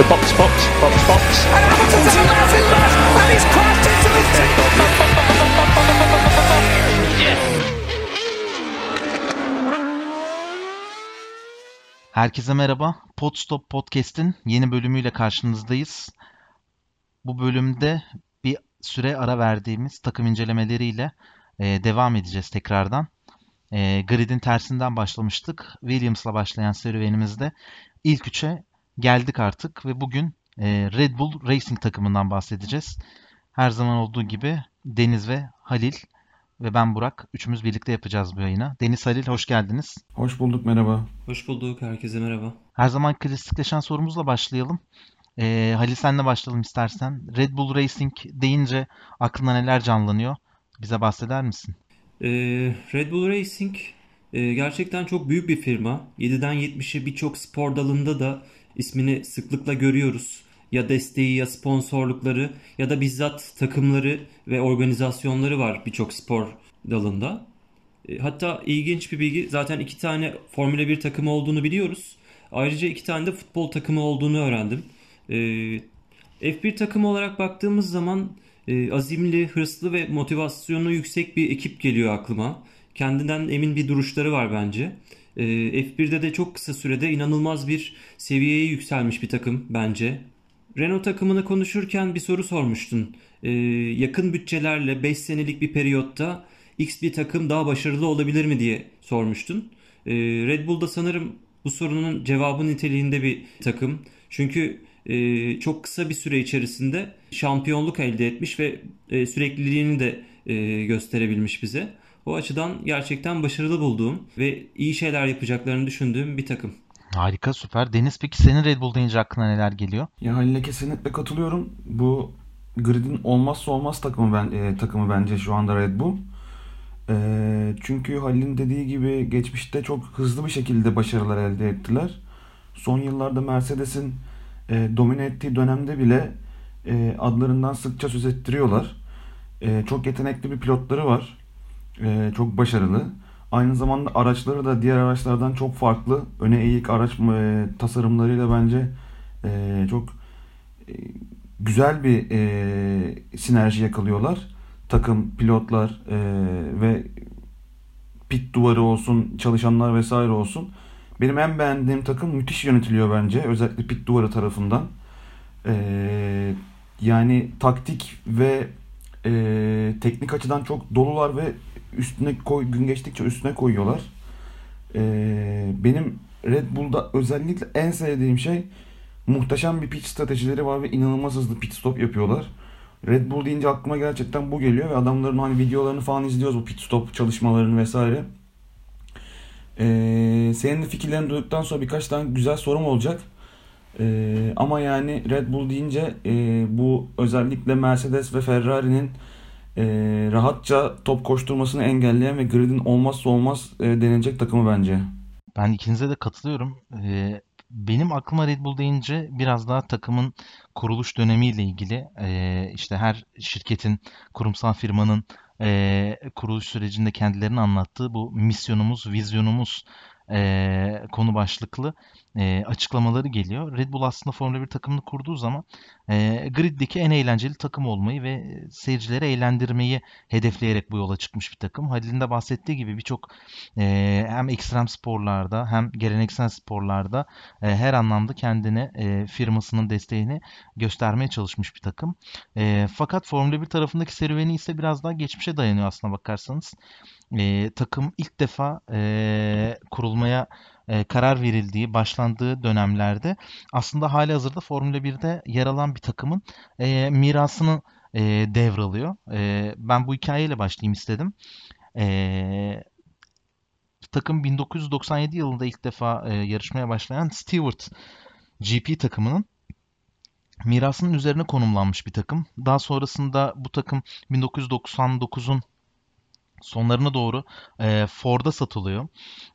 So box, box, box, box. And Hamilton's a massive left, and he's crashed into the Herkese merhaba. Podstop Podcast'in yeni bölümüyle karşınızdayız. Bu bölümde bir süre ara verdiğimiz takım incelemeleriyle e, devam edeceğiz tekrardan. E, grid'in tersinden başlamıştık. Williams'la başlayan serüvenimizde ilk üçe geldik artık ve bugün e, Red Bull Racing takımından bahsedeceğiz. Her zaman olduğu gibi Deniz ve Halil ve ben Burak üçümüz birlikte yapacağız bu yayını. Deniz Halil hoş geldiniz. Hoş bulduk merhaba. Hoş bulduk. Herkese merhaba. Her zaman klasikleşen sorumuzla başlayalım. Ee, Halil senle başlayalım istersen. Red Bull Racing deyince aklına neler canlanıyor? Bize bahseder misin? Ee, Red Bull Racing e, gerçekten çok büyük bir firma. 7'den 70'e birçok spor dalında da ismini sıklıkla görüyoruz. Ya desteği ya sponsorlukları ya da bizzat takımları ve organizasyonları var birçok spor dalında. E, Hatta ilginç bir bilgi zaten iki tane Formula 1 takımı olduğunu biliyoruz. Ayrıca iki tane de futbol takımı olduğunu öğrendim. E, F1 takımı olarak baktığımız zaman e, azimli, hırslı ve motivasyonu yüksek bir ekip geliyor aklıma. Kendinden emin bir duruşları var bence. E, F1'de de çok kısa sürede inanılmaz bir seviyeye yükselmiş bir takım bence. Renault takımını konuşurken bir soru sormuştun. E, yakın bütçelerle 5 senelik bir periyotta X bir takım daha başarılı olabilir mi diye sormuştun. E, Red Bull'da sanırım bu sorunun cevabı niteliğinde bir takım. Çünkü e, çok kısa bir süre içerisinde şampiyonluk elde etmiş ve e, sürekliliğini de e, gösterebilmiş bize. O açıdan gerçekten başarılı bulduğum ve iyi şeyler yapacaklarını düşündüğüm bir takım. Harika, süper. Deniz peki senin Red Bull deyince aklına neler geliyor? Ya Halil'e kesinlikle katılıyorum. Bu gridin olmazsa olmaz takımı ben e, takımı bence şu anda Red Bull. E, çünkü Halil'in dediği gibi geçmişte çok hızlı bir şekilde başarılar elde ettiler. Son yıllarda Mercedes'in e, domine ettiği dönemde bile e, adlarından sıkça söz ettiriyorlar. E, çok yetenekli bir pilotları var. E, çok başarılı. Aynı zamanda araçları da diğer araçlardan çok farklı. Öne eğik araç e, tasarımlarıyla bence e, çok e, güzel bir e, sinerji yakalıyorlar. Takım, pilotlar e, ve pit duvarı olsun, çalışanlar vesaire olsun. Benim en beğendiğim takım müthiş yönetiliyor bence. Özellikle pit duvarı tarafından. E, yani taktik ve e, teknik açıdan çok dolular ve üstüne koy, gün geçtikçe üstüne koyuyorlar. Ee, benim Red Bull'da özellikle en sevdiğim şey muhteşem bir pit stratejileri var ve inanılmaz hızlı pit stop yapıyorlar. Red Bull deyince aklıma gerçekten bu geliyor ve adamların hani videolarını falan izliyoruz bu pit stop çalışmalarını vesaire. Ee, senin de fikirlerini duyduktan sonra birkaç tane güzel sorum olacak. Ee, ama yani Red Bull deyince e, bu özellikle Mercedes ve Ferrari'nin e, rahatça top koşturmasını engelleyen ve gridin olmazsa olmaz e, denilecek takımı bence. Ben ikinize de katılıyorum. Ee, benim aklıma Red Bull deyince biraz daha takımın kuruluş dönemiyle ilgili e, işte her şirketin, kurumsal firmanın e, kuruluş sürecinde kendilerini anlattığı bu misyonumuz, vizyonumuz e, konu başlıklı e, açıklamaları geliyor. Red Bull aslında Formula 1 takımını kurduğu zaman e, griddeki en eğlenceli takım olmayı ve seyircileri eğlendirmeyi hedefleyerek bu yola çıkmış bir takım. Halil'in de bahsettiği gibi birçok e, hem ekstrem sporlarda hem geleneksel sporlarda e, her anlamda kendine e, firmasının desteğini göstermeye çalışmış bir takım. E, fakat Formula 1 tarafındaki serüveni ise biraz daha geçmişe dayanıyor aslına bakarsanız. E, takım ilk defa e, kurulmaya e, karar verildiği, başlandığı dönemlerde aslında hali hazırda Formula 1'de yer alan bir takımın e, mirasını e, devralıyor. E, ben bu hikayeyle başlayayım istedim. E, takım 1997 yılında ilk defa e, yarışmaya başlayan Stewart GP takımının mirasının üzerine konumlanmış bir takım. Daha sonrasında bu takım 1999'un sonlarına doğru e, Ford'a satılıyor.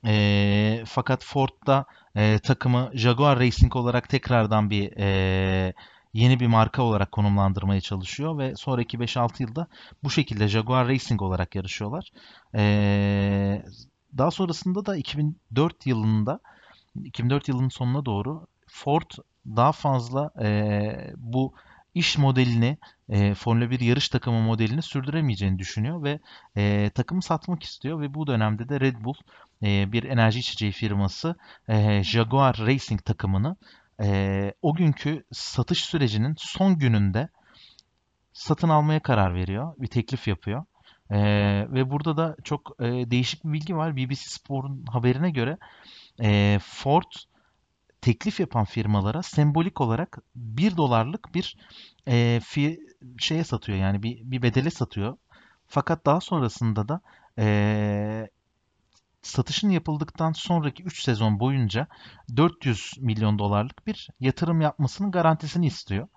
E, fakat Ford da e, takımı Jaguar Racing olarak tekrardan bir e, yeni bir marka olarak konumlandırmaya çalışıyor ve sonraki 5-6 yılda bu şekilde Jaguar Racing olarak yarışıyorlar. E, daha sonrasında da 2004 yılında 2004 yılının sonuna doğru Ford daha fazla e, bu iş modelini, e, Formula 1 yarış takımı modelini sürdüremeyeceğini düşünüyor ve e, takımı satmak istiyor ve bu dönemde de Red Bull e, bir enerji içeceği firması e, Jaguar Racing takımını e, o günkü satış sürecinin son gününde satın almaya karar veriyor. Bir teklif yapıyor. E, ve burada da çok e, değişik bir bilgi var. BBC Spor'un haberine göre e, Ford teklif yapan firmalara sembolik olarak 1 dolarlık bir e, fi, şeye satıyor yani bir, bir bedele satıyor. Fakat daha sonrasında da e, satışın yapıldıktan sonraki 3 sezon boyunca 400 milyon dolarlık bir yatırım yapmasının garantisini istiyor.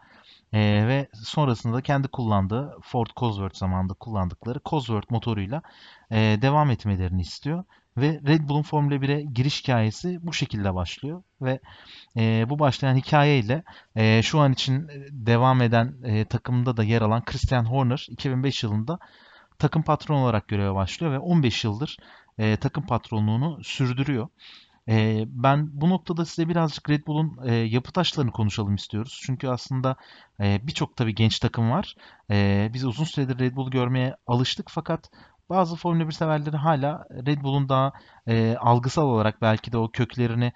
E, ve sonrasında kendi kullandığı Ford Cosworth zamanında kullandıkları Cosworth motoruyla e, devam etmelerini istiyor. Ve Red Bull'un Formula 1'e giriş hikayesi bu şekilde başlıyor. Ve e, bu başlayan hikayeyle e, şu an için devam eden e, takımda da yer alan Christian Horner 2005 yılında takım patronu olarak göreve başlıyor ve 15 yıldır e, takım patronluğunu sürdürüyor. E, ben bu noktada size birazcık Red Bull'un e, yapı taşlarını konuşalım istiyoruz. Çünkü aslında e, birçok tabii genç takım var. E, biz uzun süredir Red Bull'u görmeye alıştık fakat bazı Formula 1 severleri hala Red Bull'un daha e, algısal olarak belki de o köklerini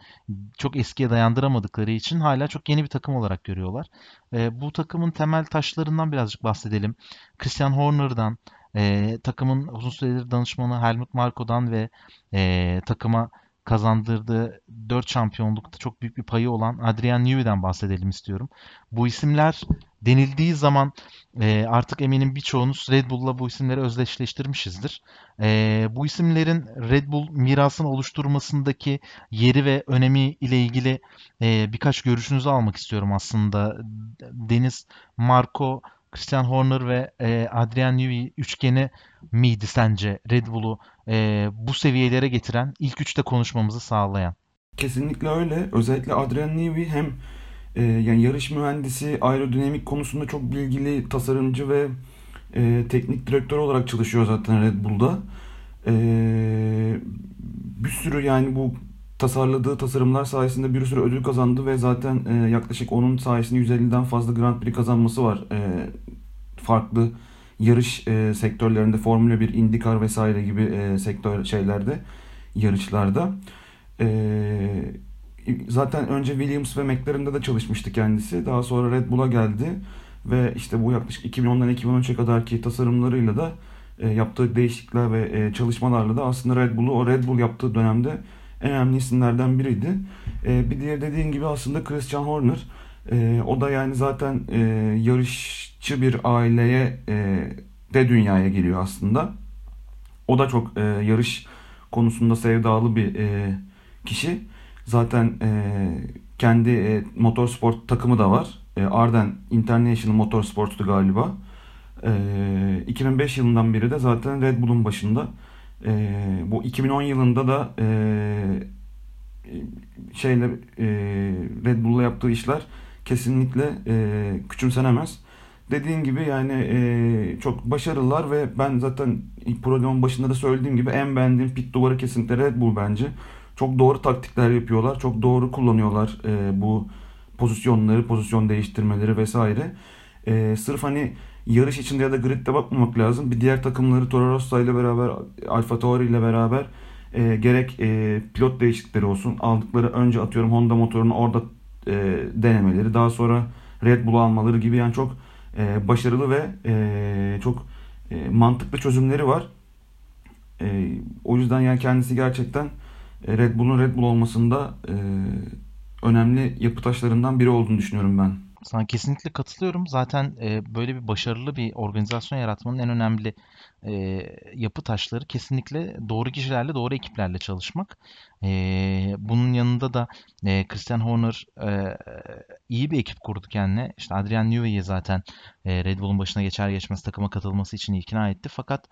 çok eskiye dayandıramadıkları için hala çok yeni bir takım olarak görüyorlar. E, bu takımın temel taşlarından birazcık bahsedelim. Christian Horner'dan, e, takımın uzun süredir danışmanı Helmut Marko'dan ve e, takıma kazandırdığı 4 şampiyonlukta çok büyük bir payı olan Adrian Newey'den bahsedelim istiyorum. Bu isimler denildiği zaman e, artık eminim birçoğunuz Red Bull'la bu isimleri özdeşleştirmişizdir. E, bu isimlerin Red Bull mirasını oluşturmasındaki yeri ve önemi ile ilgili e, birkaç görüşünüzü almak istiyorum aslında. Deniz, Marco, Christian Horner ve e, Adrian Newey üçgeni miydi sence Red Bull'u e, bu seviyelere getiren, ilk üçte konuşmamızı sağlayan? Kesinlikle öyle. Özellikle Adrian Newey hem e, yani yarış mühendisi, aerodinamik konusunda çok bilgili tasarımcı ve e, teknik direktör olarak çalışıyor zaten Red Bull'da. E, bir sürü yani bu tasarladığı tasarımlar sayesinde bir sürü ödül kazandı ve zaten e, yaklaşık onun sayesinde 150'den fazla Grand Prix kazanması var. E, farklı yarış e, sektörlerinde Formula 1, IndyCar vesaire gibi e, sektör şeylerde yarışlarda. E, zaten önce Williams ve McLaren'da da çalışmıştı kendisi. Daha sonra Red Bull'a geldi ve işte bu yaklaşık 2010'dan 2013'e kadarki tasarımlarıyla da e, yaptığı değişiklikler ve e, çalışmalarla da aslında Red Bull'u o Red Bull yaptığı dönemde en önemli isimlerden biriydi. E, bir diğer dediğin gibi aslında Christian Horner. E, o da yani zaten e, yarışçı bir aileye e, de dünyaya geliyor aslında. O da çok e, yarış konusunda sevdalı bir e, kişi. Zaten e, kendi e, motorsport takımı da var. E, Arden International Motorsport'tu galiba. E, 2005 yılından beri de zaten Red Bull'un başında. E, bu 2010 yılında da e, şeyle e, Red Bull'la yaptığı işler kesinlikle e, küçümsenemez. Dediğin gibi yani e, çok başarılılar ve ben zaten programın başında da söylediğim gibi en beğendiğim pit duvarı kesinlikle Red Bull bence. Çok doğru taktikler yapıyorlar. Çok doğru kullanıyorlar e, bu pozisyonları, pozisyon değiştirmeleri vesaire. E, sırf hani yarış içinde ya da gridde bakmamak lazım. Bir diğer takımları Toro Rosso ile beraber, Alfa Tauri ile beraber e, gerek e, pilot değişiklikleri olsun. Aldıkları önce atıyorum Honda motorunu orada e, denemeleri. Daha sonra Red Bull almaları gibi yani çok e, başarılı ve e, çok e, mantıklı çözümleri var. E, o yüzden yani kendisi gerçekten e, Red Bull'un Red Bull olmasında e, önemli yapı taşlarından biri olduğunu düşünüyorum ben. Sana kesinlikle katılıyorum. Zaten e, böyle bir başarılı bir organizasyon yaratmanın en önemli e, yapı taşları kesinlikle doğru kişilerle, doğru ekiplerle çalışmak. E, bunun yanında da e, Christian Horner e, iyi bir ekip kurdu kendine. İşte Adrian Newey'i zaten e, Red Bull'un başına geçer geçmez takıma katılması için ikna etti. Fakat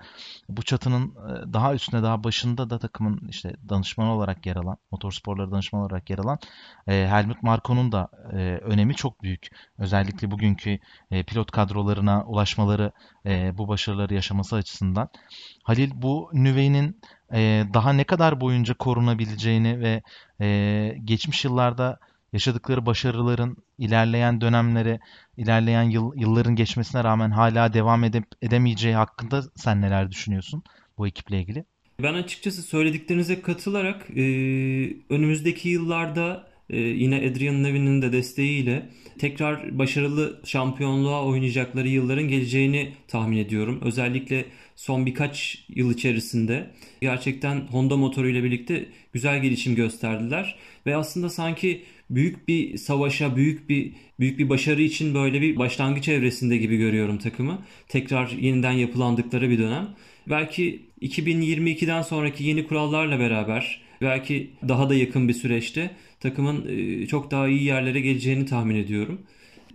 bu çatının e, daha üstüne, daha başında da takımın işte danışmanı olarak yer alan, motorsporları danışmanı olarak yer alan e, Helmut Marko'nun da e, önemi çok büyük. Özellikle bugünkü e, pilot kadrolarına ulaşmaları, e, bu başarıları yaşaması açısından. Halil bu Nüvey'nin e, daha ne kadar boyunca korunabileceğini ve e, geçmiş yıllarda yaşadıkları başarıların ilerleyen dönemlere, ilerleyen yıl, yılların geçmesine rağmen hala devam edip edemeyeceği hakkında sen neler düşünüyorsun bu ekiple ilgili? Ben açıkçası söylediklerinize katılarak e, önümüzdeki yıllarda e, yine Adrian Levy'nin de desteğiyle tekrar başarılı şampiyonluğa oynayacakları yılların geleceğini tahmin ediyorum. Özellikle son birkaç yıl içerisinde gerçekten Honda motoruyla birlikte güzel gelişim gösterdiler ve aslında sanki büyük bir savaşa, büyük bir büyük bir başarı için böyle bir başlangıç evresinde gibi görüyorum takımı. Tekrar yeniden yapılandıkları bir dönem. Belki 2022'den sonraki yeni kurallarla beraber belki daha da yakın bir süreçte takımın e, çok daha iyi yerlere geleceğini tahmin ediyorum.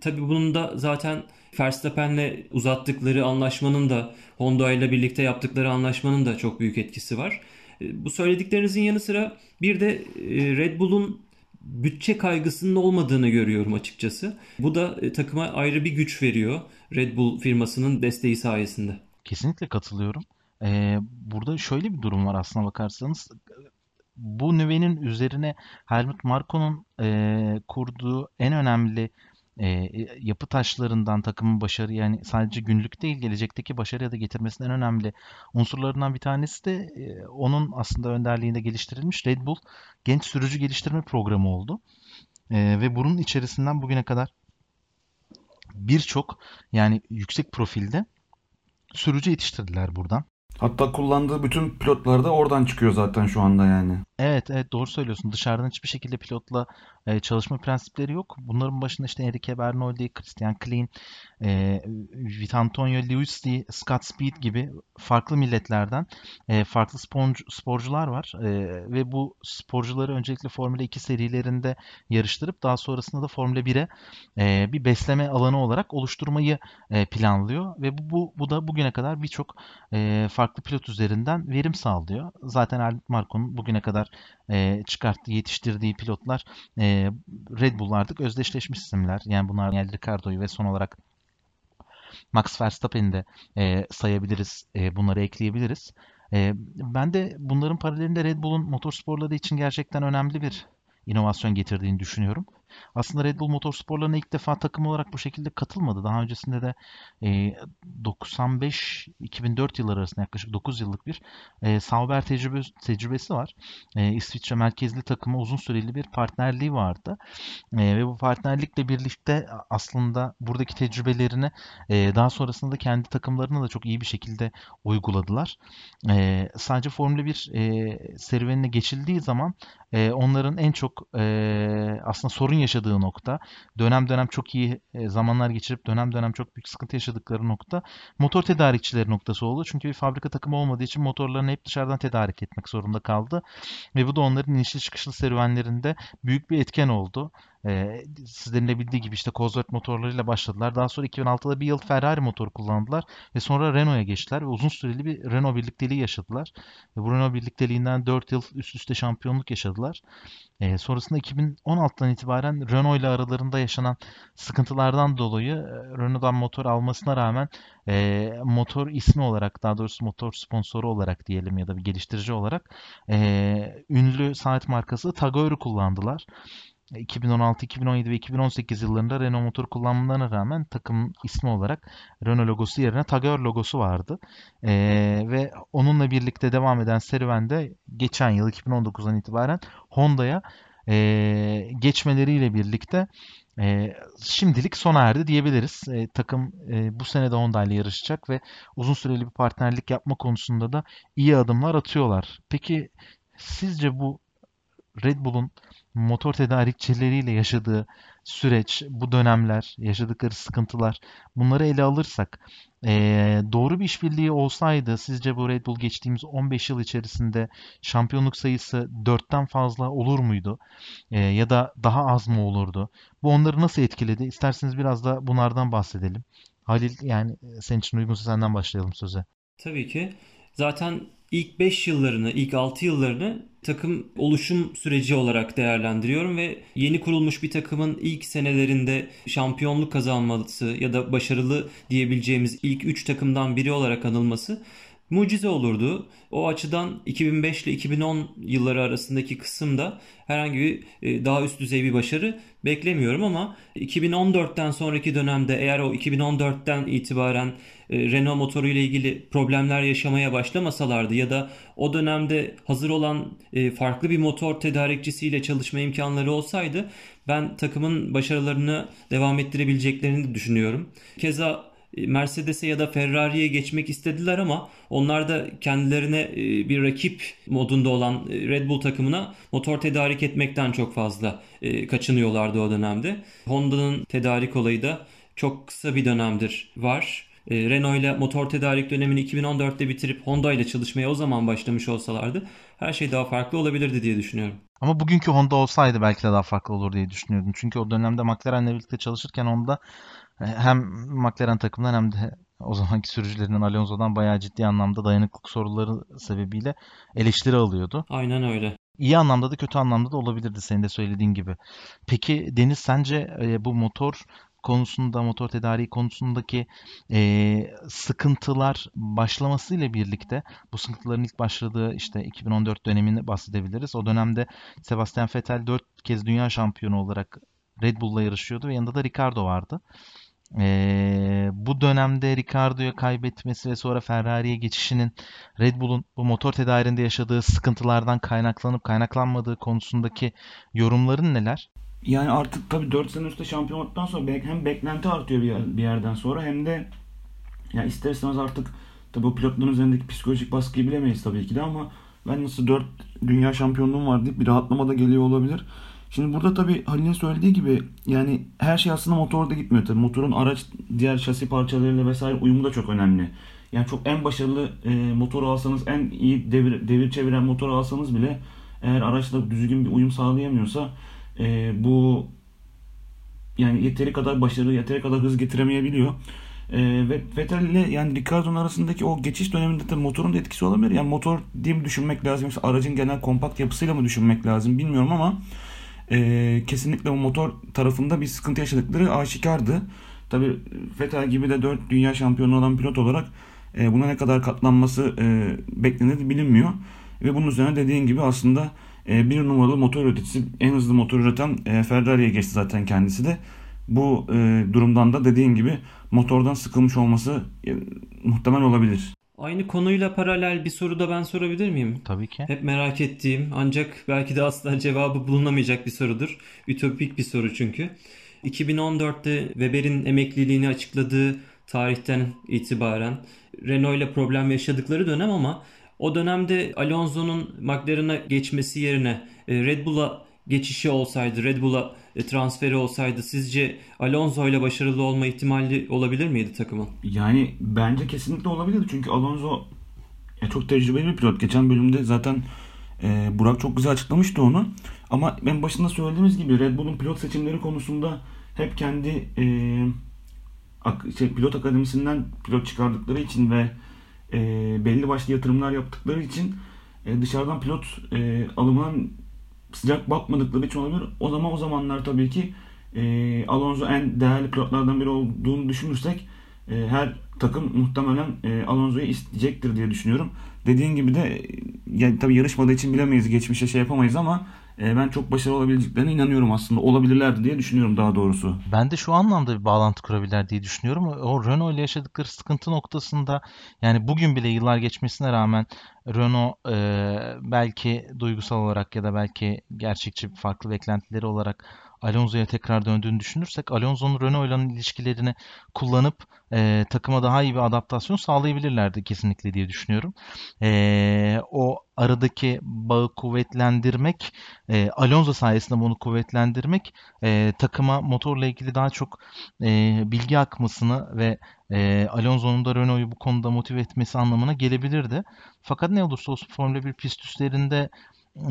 Tabii bunun da zaten Verstappen'le uzattıkları anlaşmanın da Honda ile birlikte yaptıkları anlaşmanın da çok büyük etkisi var. E, bu söylediklerinizin yanı sıra bir de e, Red Bull'un bütçe kaygısının olmadığını görüyorum açıkçası. Bu da takıma ayrı bir güç veriyor Red Bull firmasının desteği sayesinde. Kesinlikle katılıyorum. Ee, burada şöyle bir durum var aslına bakarsanız. Bu nüvenin üzerine Helmut Marko'nun e, kurduğu en önemli e, yapı taşlarından takımın başarı yani sadece günlük değil gelecekteki başarıya da getirmesinin en önemli unsurlarından bir tanesi de e, onun aslında önderliğinde geliştirilmiş Red Bull Genç Sürücü Geliştirme Programı oldu. E, ve bunun içerisinden bugüne kadar birçok yani yüksek profilde sürücü yetiştirdiler buradan. Hatta kullandığı bütün pilotlar da oradan çıkıyor zaten şu anda yani. Evet, evet doğru söylüyorsun. Dışarıdan hiçbir şekilde pilotla e, çalışma prensipleri yok. Bunların başında işte Enrique Bernoldi, Christian Klein, e, Vitantonio Liuzzi, Scott Speed gibi farklı milletlerden e, farklı sporcu, sporcular var. E, ve bu sporcuları öncelikle Formula 2 serilerinde yarıştırıp daha sonrasında da Formula 1'e e, bir besleme alanı olarak oluşturmayı e, planlıyor. Ve bu, bu, bu da bugüne kadar birçok e, farklı pilot üzerinden verim sağlıyor. Zaten Helmut Marko'nun bugüne kadar e, çıkarttığı, yetiştirdiği pilotlar e, Red Bull artık özdeşleşmiş isimler. Yani bunlar yani Ricardo'yu ve son olarak Max Verstappen'i de e, sayabiliriz. E, bunları ekleyebiliriz. E, ben de bunların paralelinde Red Bull'un motorsporları için gerçekten önemli bir inovasyon getirdiğini düşünüyorum. Aslında Red Bull motorsporlarına ilk defa takım olarak bu şekilde katılmadı. Daha öncesinde de e, 95-2004 yılları arasında yaklaşık 9 yıllık bir e, Sauber tecrübe, tecrübesi var. E, İsviçre merkezli takıma uzun süreli bir partnerliği vardı. E, ve bu partnerlikle birlikte aslında buradaki tecrübelerini e, daha sonrasında da kendi takımlarına da çok iyi bir şekilde uyguladılar. E, sadece Formula 1 e, serüvenine geçildiği zaman e, onların en çok e, aslında sorun yaşadığı nokta, dönem dönem çok iyi e, zamanlar geçirip dönem dönem çok büyük sıkıntı yaşadıkları nokta motor tedarikçileri noktası oldu. Çünkü bir fabrika takımı olmadığı için motorlarını hep dışarıdan tedarik etmek zorunda kaldı. Ve bu da onların inişli çıkışlı serüvenlerinde büyük bir etken oldu. Ee, sizlerin bildiği gibi işte Cosworth motorlarıyla başladılar. Daha sonra 2006'da bir yıl Ferrari motoru kullandılar ve sonra Renault'a geçtiler ve uzun süreli bir Renault birlikteliği yaşadılar. Ve bu Renault birlikteliğinden 4 yıl üst üste şampiyonluk yaşadılar. Ee, sonrasında 2016'dan itibaren Renault ile aralarında yaşanan sıkıntılardan dolayı e, Renault'dan motor almasına rağmen e, motor ismi olarak daha doğrusu motor sponsoru olarak diyelim ya da bir geliştirici olarak e, ünlü saat markası Tag Heuer'ü kullandılar. 2016, 2017 ve 2018 yıllarında Renault motor kullanmalarına rağmen takım ismi olarak Renault logosu yerine Tag Heuer logosu vardı. Ee, ve onunla birlikte devam eden serüvende geçen yıl 2019'dan itibaren Honda'ya e, geçmeleriyle birlikte e, şimdilik sona erdi diyebiliriz. E, takım e, bu sene de Honda ile yarışacak ve uzun süreli bir partnerlik yapma konusunda da iyi adımlar atıyorlar. Peki sizce bu Red Bull'un motor tedarikçileriyle yaşadığı süreç, bu dönemler, yaşadıkları sıkıntılar bunları ele alırsak e, doğru bir işbirliği olsaydı sizce bu Red Bull geçtiğimiz 15 yıl içerisinde şampiyonluk sayısı 4'ten fazla olur muydu? E, ya da daha az mı olurdu? Bu onları nasıl etkiledi? İsterseniz biraz da bunlardan bahsedelim. Halil yani senin için uygunsa senden başlayalım söze. Tabii ki. Zaten ilk 5 yıllarını, ilk 6 yıllarını takım oluşum süreci olarak değerlendiriyorum ve yeni kurulmuş bir takımın ilk senelerinde şampiyonluk kazanması ya da başarılı diyebileceğimiz ilk 3 takımdan biri olarak anılması mucize olurdu. O açıdan 2005 ile 2010 yılları arasındaki kısımda herhangi bir e, daha üst düzey bir başarı beklemiyorum ama 2014'ten sonraki dönemde eğer o 2014'ten itibaren Renault motoru ile ilgili problemler yaşamaya başlamasalardı ya da o dönemde hazır olan e, farklı bir motor tedarikçisiyle çalışma imkanları olsaydı ben takımın başarılarını devam ettirebileceklerini düşünüyorum. Keza e, Mercedes'e ya da Ferrari'ye geçmek istediler ama onlar da kendilerine e, bir rakip modunda olan e, Red Bull takımına motor tedarik etmekten çok fazla kaçınıyorlardı o dönemde. Honda'nın tedarik olayı da çok kısa bir dönemdir var. Renault ile motor tedarik dönemini 2014'te bitirip Honda ile çalışmaya o zaman başlamış olsalardı her şey daha farklı olabilirdi diye düşünüyorum. Ama bugünkü Honda olsaydı belki de daha farklı olur diye düşünüyordum. Çünkü o dönemde McLaren'le birlikte çalışırken Honda e, hem McLaren takımından hem de o zamanki sürücülerinden Alonso'dan bayağı ciddi anlamda dayanıklık soruları sebebiyle eleştiri alıyordu. Aynen öyle. İyi anlamda da kötü anlamda da olabilirdi senin de söylediğin gibi. Peki Deniz sence e, bu motor konusunda, motor tedariği konusundaki e, sıkıntılar başlamasıyla birlikte bu sıkıntıların ilk başladığı işte 2014 dönemini bahsedebiliriz. O dönemde Sebastian Vettel 4 kez dünya şampiyonu olarak Red Bull'la yarışıyordu ve yanında da Ricardo vardı. Ee, bu dönemde Ricardo'ya kaybetmesi ve sonra Ferrari'ye geçişinin Red Bull'un bu motor tedarinde yaşadığı sıkıntılardan kaynaklanıp kaynaklanmadığı konusundaki yorumların neler? Yani artık tabii 4 sene üstte şampiyonluktan sonra hem beklenti artıyor bir, yer, bir yerden sonra hem de ya ister istemez artık tabii bu pilotların üzerindeki psikolojik baskıyı bilemeyiz tabii ki de ama ben nasıl 4 dünya şampiyonluğum var deyip bir rahatlama da geliyor olabilir. Şimdi burada tabii Halil'in söylediği gibi yani her şey aslında motorda gitmiyor tabii. Motorun araç diğer şasi parçalarıyla vesaire uyumu da çok önemli. Yani çok en başarılı e, motor alsanız, en iyi devir, devir çeviren motor alsanız bile eğer araçla düzgün bir uyum sağlayamıyorsa e, bu yani yeteri kadar başarı, yeteri kadar hız getiremeyebiliyor. E, ve Vettel ile yani Ricardo'nun arasındaki o geçiş döneminde de motorun da etkisi olabilir. Yani motor diye mi düşünmek lazım yoksa aracın genel kompakt yapısıyla mı düşünmek lazım bilmiyorum ama e, kesinlikle o motor tarafında bir sıkıntı yaşadıkları aşikardı. Tabi Vettel gibi de 4 dünya şampiyonu olan pilot olarak e, buna ne kadar katlanması e, beklenir bilinmiyor. Ve bunun üzerine dediğin gibi aslında e, bir numaralı motor üreticisi en hızlı motor üreten e, Ferrari'ye geçti zaten kendisi de. Bu e, durumdan da dediğin gibi motordan sıkılmış olması e, muhtemel olabilir. Aynı konuyla paralel bir soru da ben sorabilir miyim? Tabii ki. Hep merak ettiğim ancak belki de asla cevabı bulunamayacak bir sorudur. Ütopik bir soru çünkü. 2014'te Weber'in emekliliğini açıkladığı tarihten itibaren Renault ile problem yaşadıkları dönem ama o dönemde Alonso'nun McLaren'a geçmesi yerine e, Red Bull'a geçişi olsaydı, Red Bull'a e, transferi olsaydı sizce Alonso ile başarılı olma ihtimali olabilir miydi takımın? Yani bence kesinlikle olabilirdi. Çünkü Alonso çok tecrübeli bir pilot. Geçen bölümde zaten e, Burak çok güzel açıklamıştı onu. Ama ben başında söylediğimiz gibi Red Bull'un pilot seçimleri konusunda hep kendi e, şey, pilot akademisinden pilot çıkardıkları için ve e, belli başlı yatırımlar yaptıkları için e, dışarıdan pilot e, alımından sıcak bakmadıkları için olabilir. O zaman o zamanlar tabii ki e, Alonso en değerli pilotlardan biri olduğunu düşünürsek e, her takım muhtemelen e, Alonso'yu isteyecektir diye düşünüyorum. Dediğin gibi de e, yani tabii yarışmadığı için bilemeyiz, geçmişe şey yapamayız ama e, ben çok başarılı olabileceklerine inanıyorum aslında. Olabilirlerdi diye düşünüyorum daha doğrusu. Ben de şu anlamda bir bağlantı kurabilirler diye düşünüyorum. O Renault ile yaşadıkları sıkıntı noktasında yani bugün bile yıllar geçmesine rağmen Renault e, belki duygusal olarak ya da belki gerçekçi farklı beklentileri olarak Alonso'ya tekrar döndüğünü düşünürsek Alonso'nun Renault ile ilişkilerini kullanıp e, takıma daha iyi bir adaptasyon sağlayabilirlerdi kesinlikle diye düşünüyorum. E, o aradaki bağı kuvvetlendirmek, e, Alonso sayesinde bunu kuvvetlendirmek e, takıma motorla ilgili daha çok e, bilgi akmasını ve e, Alonso'nun da Renault'u bu konuda motive etmesi anlamına gelebilirdi. Fakat ne olursa olsun Formula 1 pist üstlerinde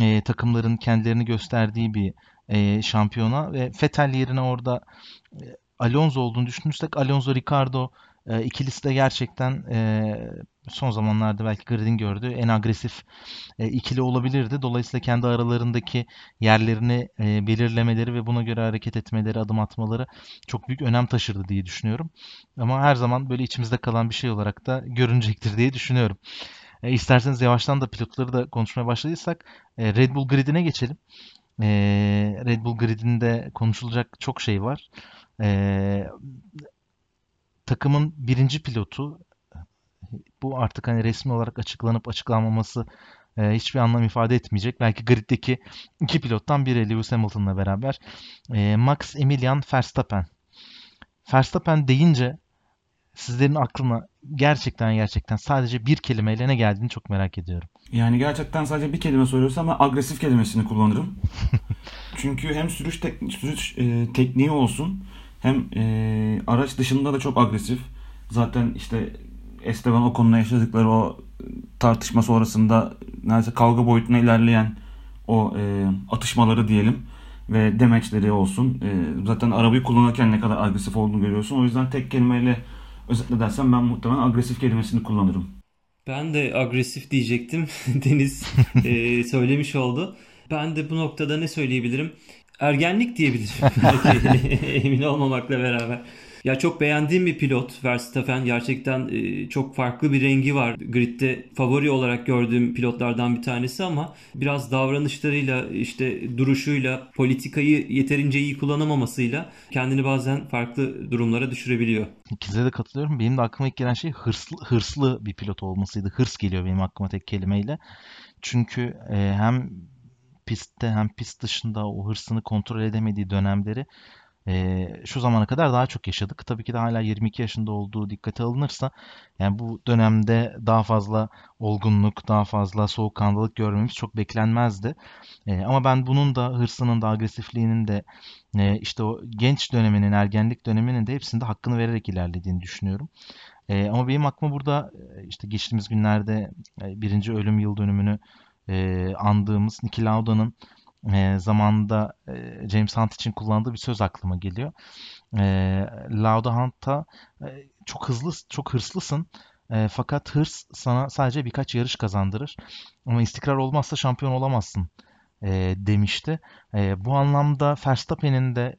e, takımların kendilerini gösterdiği bir e, şampiyona ve Vettel yerine orada e, Alonso olduğunu düşünürsek Alonso Ricardo E, ikilisi de gerçekten e, son zamanlarda belki Grid'in gördüğü en agresif e, ikili olabilirdi. Dolayısıyla kendi aralarındaki yerlerini e, belirlemeleri ve buna göre hareket etmeleri, adım atmaları çok büyük önem taşırdı diye düşünüyorum. Ama her zaman böyle içimizde kalan bir şey olarak da görünecektir diye düşünüyorum. E, isterseniz yavaştan da pilotları da konuşmaya başladıysak e, Red Bull Grid'ine geçelim. E, Red Bull Grid'inde konuşulacak çok şey var. E, takımın birinci pilotu bu artık hani resmi olarak açıklanıp açıklanmaması e, hiçbir anlam ifade etmeyecek. Belki griddeki iki pilottan biri Lewis Hamilton'la beraber e, Max Emilian Verstappen. Verstappen deyince sizlerin aklına gerçekten gerçekten sadece bir kelimeyle ne geldiğini çok merak ediyorum. Yani gerçekten sadece bir kelime soruyorsam ben agresif kelimesini kullanırım. Çünkü hem sürüş, tek, sürüş e, tekniği olsun hem e, araç dışında da çok agresif. Zaten işte Esteban Ocon'la yaşadıkları o tartışma sonrasında neredeyse kavga boyutuna ilerleyen o e, atışmaları diyelim ve demeçleri olsun. E, zaten arabayı kullanırken ne kadar agresif olduğunu görüyorsun. O yüzden tek kelimeyle özetle dersem ben muhtemelen agresif kelimesini kullanırım. Ben de agresif diyecektim. Deniz e, söylemiş oldu. Ben de bu noktada ne söyleyebilirim? Ergenlik diyebilirim. Emin olmamakla beraber. Ya çok beğendiğim bir pilot Verstappen. Gerçekten e, çok farklı bir rengi var. Grid'de favori olarak gördüğüm pilotlardan bir tanesi ama biraz davranışlarıyla, işte duruşuyla, politikayı yeterince iyi kullanamamasıyla kendini bazen farklı durumlara düşürebiliyor. İkinize de katılıyorum. Benim de aklıma ilk gelen şey hırslı, hırslı bir pilot olmasıydı. Hırs geliyor benim aklıma tek kelimeyle. Çünkü e, hem pistte hem pist dışında o hırsını kontrol edemediği dönemleri e, şu zamana kadar daha çok yaşadık. Tabii ki de hala 22 yaşında olduğu dikkate alınırsa yani bu dönemde daha fazla olgunluk, daha fazla soğukkanlılık görmemiz çok beklenmezdi. E, ama ben bunun da hırsının da agresifliğinin de e, işte o genç döneminin, ergenlik döneminin de hepsinde hakkını vererek ilerlediğini düşünüyorum. E, ama benim aklıma burada işte geçtiğimiz günlerde birinci ölüm yıl dönümünü e, andığımız Niki Lauda'nın e, zamanında e, James Hunt için kullandığı bir söz aklıma geliyor. E, Lauda Hunt'a e, çok hızlı, çok hırslısın. E, fakat hırs sana sadece birkaç yarış kazandırır. Ama istikrar olmazsa şampiyon olamazsın e, demişti. E, bu anlamda Verstappen'in de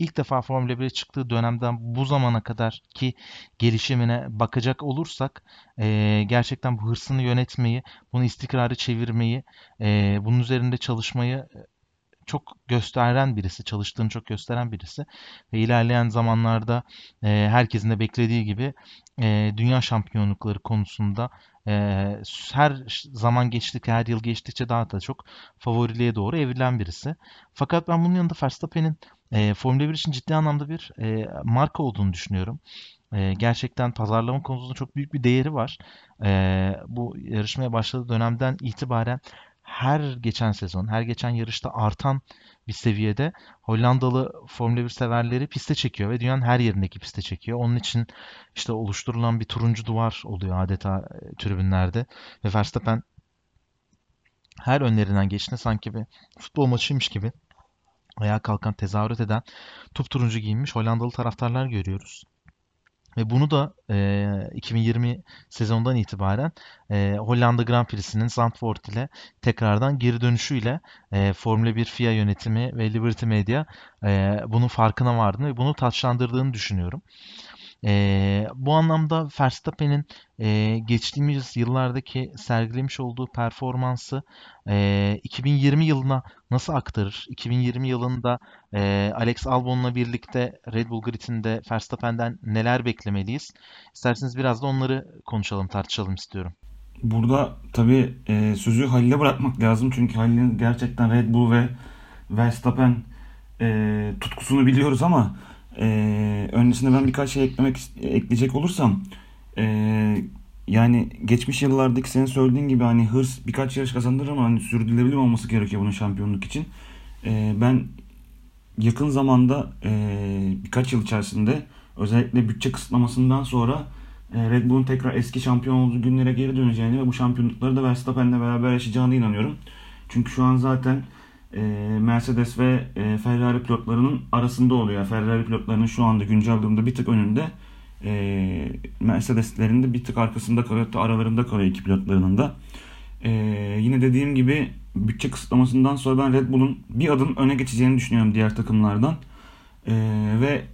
ilk defa Formula 1'e çıktığı dönemden bu zamana kadar ki gelişimine bakacak olursak e, gerçekten bu hırsını yönetmeyi, bunu istikrarı çevirmeyi, e, bunun üzerinde çalışmayı çok gösteren birisi, çalıştığını çok gösteren birisi ve ilerleyen zamanlarda e, herkesin de beklediği gibi e, dünya şampiyonlukları konusunda e, her zaman geçtikçe, her yıl geçtikçe daha da çok favoriliğe doğru evrilen birisi. Fakat ben bunun yanında Verstappen'in e, Formula 1 için ciddi anlamda bir e, marka olduğunu düşünüyorum. E, gerçekten pazarlama konusunda çok büyük bir değeri var. E, bu yarışmaya başladığı dönemden itibaren her geçen sezon, her geçen yarışta artan bir seviyede Hollandalı Formula 1 severleri piste çekiyor ve dünyanın her yerindeki piste çekiyor. Onun için işte oluşturulan bir turuncu duvar oluyor adeta e, tribünlerde ve Verstappen her önlerinden geçtiğinde sanki bir futbol maçıymış gibi ayağa kalkan, tezahürat eden turuncu giyinmiş Hollandalı taraftarlar görüyoruz. Ve bunu da e, 2020 sezondan itibaren e, Hollanda Grand Prix'sinin Zandvoort ile tekrardan geri dönüşüyle e, Formula 1 FIA yönetimi ve Liberty Media e, bunun farkına vardığını ve bunu taçlandırdığını düşünüyorum. E, bu anlamda Verstappen'in e, geçtiğimiz yıllardaki sergilemiş olduğu performansı e, 2020 yılına nasıl aktarır? 2020 yılında e, Alex Albon'la birlikte Red Bull Grid'inde Verstappen'den neler beklemeliyiz? İsterseniz biraz da onları konuşalım, tartışalım istiyorum. Burada tabii e, sözü Halil'e bırakmak lazım. Çünkü Halil'in gerçekten Red Bull ve Verstappen e, tutkusunu biliyoruz ama ee, öncesinde ben birkaç şey eklemek ekleyecek olursam e, yani geçmiş yıllardaki senin söylediğin gibi hani hırs birkaç yarış kazandırır ama hani sürdürülebilir olması gerekiyor bunun şampiyonluk için. E, ben yakın zamanda e, birkaç yıl içerisinde özellikle bütçe kısıtlamasından sonra e, Red Bull'un tekrar eski şampiyon olduğu günlere geri döneceğini ve bu şampiyonlukları da Verstappen'le beraber yaşayacağını inanıyorum. Çünkü şu an zaten e, Mercedes ve e, Ferrari pilotlarının arasında oluyor. Ferrari pilotlarının şu anda güncel durumda bir tık önünde. E, Mercedes'lerin de bir tık arkasında kalıyor. Aralarında kalıyor iki pilotlarının da. E, yine dediğim gibi bütçe kısıtlamasından sonra ben Red Bull'un bir adım öne geçeceğini düşünüyorum diğer takımlardan. E, ve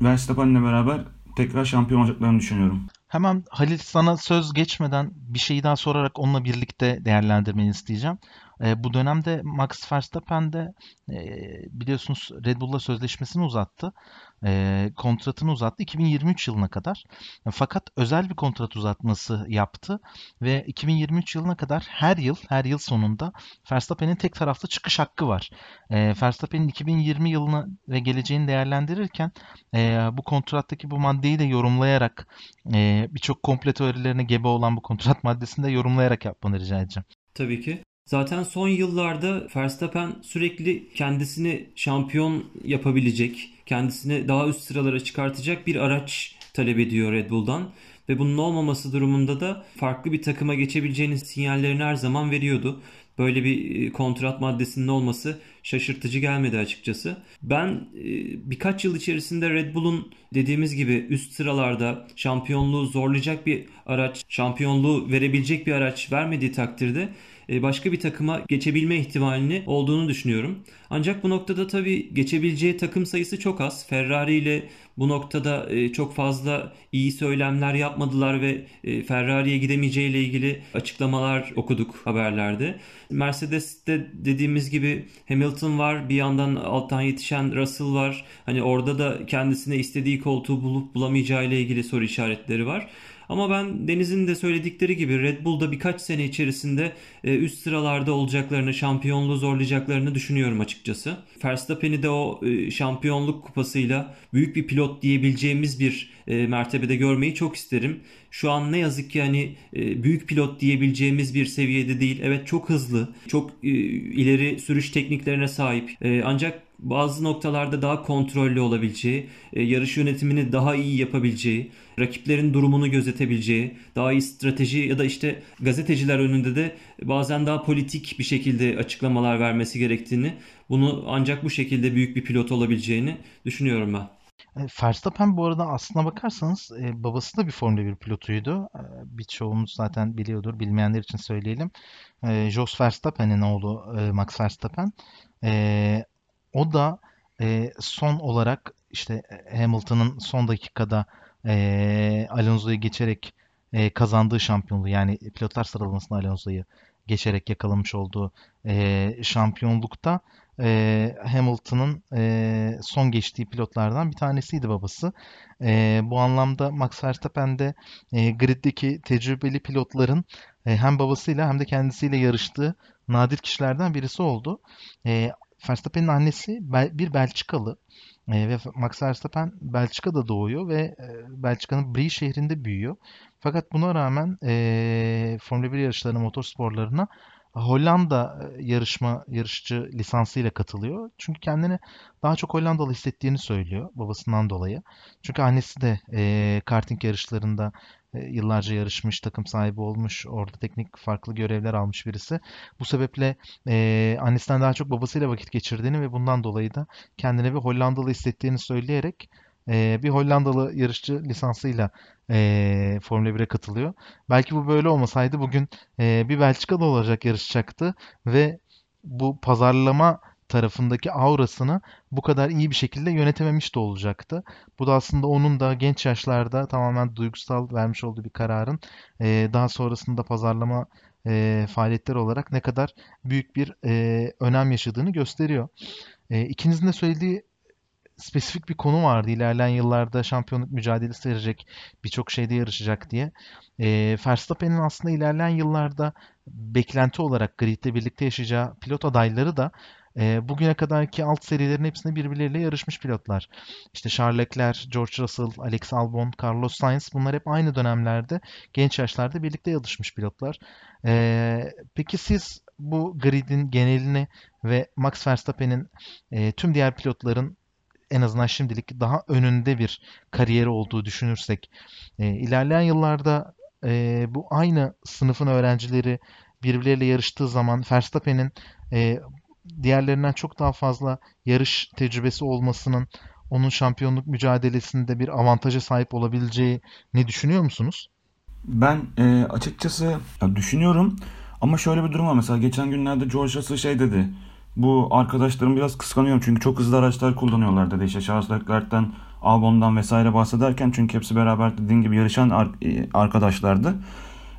Verstappen'le beraber tekrar şampiyon olacaklarını düşünüyorum. Hemen Halil sana söz geçmeden bir şeyi daha sorarak onunla birlikte değerlendirmeni isteyeceğim. E, bu dönemde Max Verstappen de e, biliyorsunuz Red Bull'la sözleşmesini uzattı. E, kontratını uzattı 2023 yılına kadar. Fakat özel bir kontrat uzatması yaptı ve 2023 yılına kadar her yıl her yıl sonunda Verstappen'in tek taraflı çıkış hakkı var. E, Verstappen'in 2020 yılını ve geleceğini değerlendirirken e, bu kontrattaki bu maddeyi de yorumlayarak e, birçok komple teorilerine gebe olan bu kontrat maddesini de yorumlayarak yapmanı rica edeceğim. Tabii ki. Zaten son yıllarda Verstappen sürekli kendisini şampiyon yapabilecek, kendisini daha üst sıralara çıkartacak bir araç talep ediyor Red Bull'dan. Ve bunun olmaması durumunda da farklı bir takıma geçebileceğinin sinyallerini her zaman veriyordu. Böyle bir e, kontrat maddesinin olması şaşırtıcı gelmedi açıkçası. Ben e, birkaç yıl içerisinde Red Bull'un dediğimiz gibi üst sıralarda şampiyonluğu zorlayacak bir araç, şampiyonluğu verebilecek bir araç vermediği takdirde e, başka bir takıma geçebilme ihtimalini olduğunu düşünüyorum. Ancak bu noktada tabii geçebileceği takım sayısı çok az. Ferrari ile bu noktada e, çok fazla iyi söylemler yapmadılar ve Ferrari'ye gidemeyeceği ile ilgili açıklamalar okuduk haberlerde. Mercedes'te dediğimiz gibi Hamilton var. Bir yandan alttan yetişen Russell var. Hani orada da kendisine istediği koltuğu bulup bulamayacağı ile ilgili soru işaretleri var. Ama ben Deniz'in de söyledikleri gibi Red Bull'da birkaç sene içerisinde e, üst sıralarda olacaklarını, şampiyonluğu zorlayacaklarını düşünüyorum açıkçası. Verstappen'i de o e, şampiyonluk kupasıyla büyük bir pilot diyebileceğimiz bir e, mertebede görmeyi çok isterim. Şu an ne yazık ki hani büyük pilot diyebileceğimiz bir seviyede değil. Evet çok hızlı, çok ileri sürüş tekniklerine sahip. Ancak bazı noktalarda daha kontrollü olabileceği, e, yarış yönetimini daha iyi yapabileceği, rakiplerin durumunu gözetebileceği, daha iyi strateji ya da işte gazeteciler önünde de bazen daha politik bir şekilde açıklamalar vermesi gerektiğini, bunu ancak bu şekilde büyük bir pilot olabileceğini düşünüyorum ben. E, Verstappen bu arada aslına bakarsanız e, babası da bir Formula 1 pilotuydu. Birçoğumuz zaten biliyordur. Bilmeyenler için söyleyelim. E, Jos Verstappen'in oğlu Max Verstappen. O da e, son olarak işte e, Hamilton'ın son dakikada e, Alonso'yu geçerek e, kazandığı şampiyonluğu yani pilotlar sıralamasında Alonso'yu geçerek yakalamış olduğu e, şampiyonlukta e, Hamilton'ın e, son geçtiği pilotlardan bir tanesiydi babası. E, bu anlamda Max Verstappen de e, griddeki tecrübeli pilotların e, hem babasıyla hem de kendisiyle yarıştığı nadir kişilerden birisi oldu. E, Verstappen'in annesi bir Belçikalı e, ve Max Verstappen Belçika'da doğuyor ve e, Belçika'nın Brie şehrinde büyüyor. Fakat buna rağmen e, Formula 1 yarışlarına, motorsporlarına Hollanda e, yarışma yarışçı lisansıyla katılıyor. Çünkü kendini daha çok Hollandalı hissettiğini söylüyor babasından dolayı. Çünkü annesi de e, karting yarışlarında e, yıllarca yarışmış, takım sahibi olmuş, orada teknik farklı görevler almış birisi. Bu sebeple e, annesinden daha çok babasıyla vakit geçirdiğini ve bundan dolayı da kendini bir Hollandalı hissettiğini söyleyerek e, bir Hollandalı yarışçı lisansıyla e, Formula 1'e katılıyor. Belki bu böyle olmasaydı bugün e, bir Belçika'da olacak yarışacaktı ve bu pazarlama tarafındaki aurasını bu kadar iyi bir şekilde yönetememiş de olacaktı. Bu da aslında onun da genç yaşlarda tamamen duygusal vermiş olduğu bir kararın e, daha sonrasında pazarlama e, faaliyetleri olarak ne kadar büyük bir e, önem yaşadığını gösteriyor. E, ikinizin de söylediği spesifik bir konu vardı. İlerleyen yıllarda şampiyonluk mücadelesi verecek, birçok şeyde yarışacak diye. E, Verstappen'in aslında ilerleyen yıllarda beklenti olarak gridle birlikte yaşayacağı pilot adayları da e, bugüne kadarki alt serilerin hepsinde birbirleriyle yarışmış pilotlar. İşte Charles Leclerc, George Russell, Alex Albon, Carlos Sainz bunlar hep aynı dönemlerde genç yaşlarda birlikte yarışmış pilotlar. E, peki siz bu gridin genelini ve Max Verstappen'in e, tüm diğer pilotların en azından şimdilik daha önünde bir kariyeri olduğu düşünürsek e, ilerleyen yıllarda e, bu aynı sınıfın öğrencileri birbirleriyle yarıştığı zaman Verstappen'in e, diğerlerinden çok daha fazla yarış tecrübesi olmasının onun şampiyonluk mücadelesinde bir avantaja sahip olabileceğini düşünüyor musunuz? Ben e, açıkçası düşünüyorum ama şöyle bir durum var. Mesela geçen günlerde George Russell şey dedi. Bu arkadaşlarım biraz kıskanıyorum çünkü çok hızlı araçlar kullanıyorlar dedi. İşte Charles Leclerc'ten, Albon'dan vesaire bahsederken çünkü hepsi beraber dediğin gibi yarışan ar- e, arkadaşlardı.